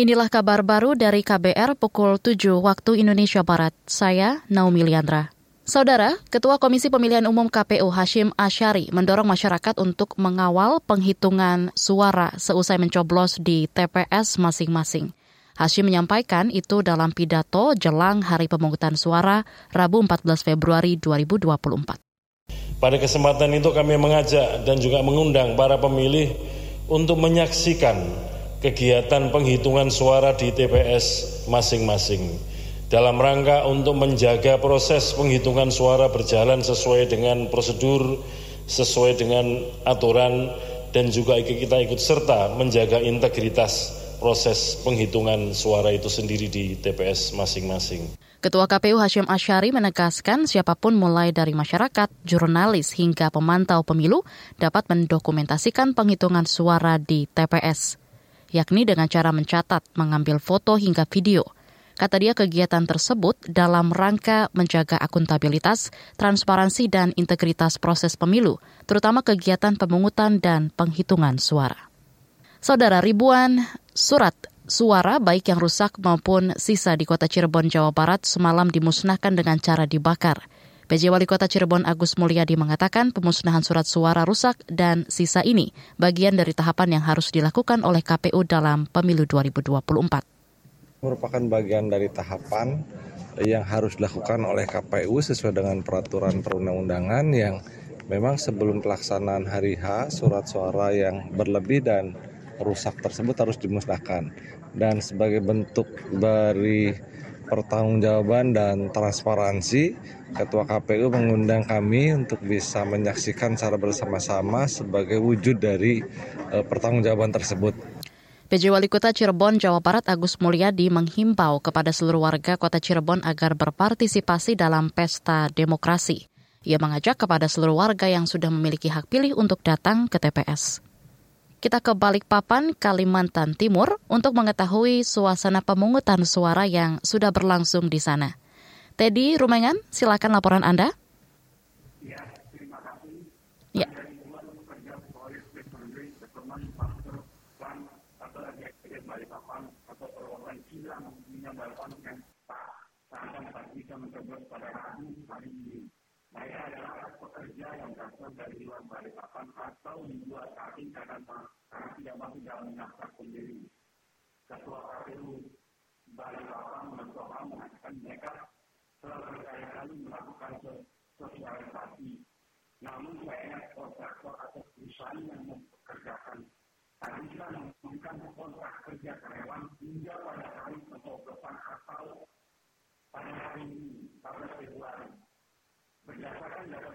Inilah kabar baru dari KBR pukul 7 waktu Indonesia Barat. Saya Naomi Liandra. Saudara, Ketua Komisi Pemilihan Umum KPU Hashim Asyari mendorong masyarakat untuk mengawal penghitungan suara seusai mencoblos di TPS masing-masing. Hashim menyampaikan itu dalam pidato jelang Hari Pemungutan Suara Rabu 14 Februari 2024. Pada kesempatan itu kami mengajak dan juga mengundang para pemilih untuk menyaksikan kegiatan penghitungan suara di TPS masing-masing dalam rangka untuk menjaga proses penghitungan suara berjalan sesuai dengan prosedur, sesuai dengan aturan, dan juga kita ikut serta menjaga integritas proses penghitungan suara itu sendiri di TPS masing-masing. Ketua KPU Hashim Asyari menegaskan siapa pun mulai dari masyarakat, jurnalis hingga pemantau pemilu dapat mendokumentasikan penghitungan suara di TPS yakni dengan cara mencatat, mengambil foto hingga video. Kata dia kegiatan tersebut dalam rangka menjaga akuntabilitas, transparansi dan integritas proses pemilu, terutama kegiatan pemungutan dan penghitungan suara. Saudara, ribuan surat suara baik yang rusak maupun sisa di kota Cirebon, Jawa Barat semalam dimusnahkan dengan cara dibakar. PJ Wali Kota Cirebon Agus Mulyadi mengatakan pemusnahan surat suara rusak dan sisa ini bagian dari tahapan yang harus dilakukan oleh KPU dalam pemilu 2024. Merupakan bagian dari tahapan yang harus dilakukan oleh KPU sesuai dengan peraturan perundang-undangan yang memang sebelum pelaksanaan hari H surat suara yang berlebih dan rusak tersebut harus dimusnahkan dan sebagai bentuk dari pertanggungjawaban dan transparansi, Ketua KPU mengundang kami untuk bisa menyaksikan secara bersama-sama sebagai wujud dari uh, pertanggungjawaban tersebut. PJ Wali Kota Cirebon, Jawa Barat Agus Mulyadi menghimbau kepada seluruh warga kota Cirebon agar berpartisipasi dalam pesta demokrasi. Ia mengajak kepada seluruh warga yang sudah memiliki hak pilih untuk datang ke TPS. Kita ke Balikpapan, Kalimantan Timur untuk mengetahui suasana pemungutan suara yang sudah berlangsung di sana. Teddy Rumengan, silakan laporan Anda. Ya, terima kasih. Saya adalah pekerja yang datang dari luar Balikpapan atau membuat kaki karena, karena tidak mampu dalam menafkah sendiri. Ketua KPU Balikpapan mencoba mengatakan mereka telah berkali-kali melakukan sosialisasi. Namun saya kontraktor atau perusahaan yang mempekerjakan tak bisa memberikan kontrak kerja karyawan hingga pada hari pencoblosan atau pada hari ini, 14 Februari. Berdasarkan data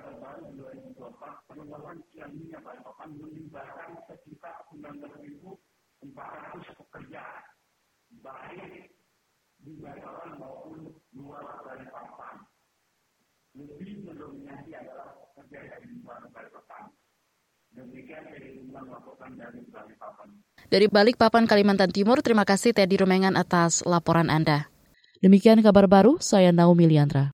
terbaru 2024, pengembangan siang minyak Balikpapan melibatkan sekitar 19.400 pekerja, baik di Balikpapan maupun luar Balikpapan. Lebih mendominasi adalah pekerja dari luar Balikpapan, Kalimantan Timur, terima kasih Teddy Rumengan atas laporan Anda. Demikian kabar baru, saya Naomi Liandra.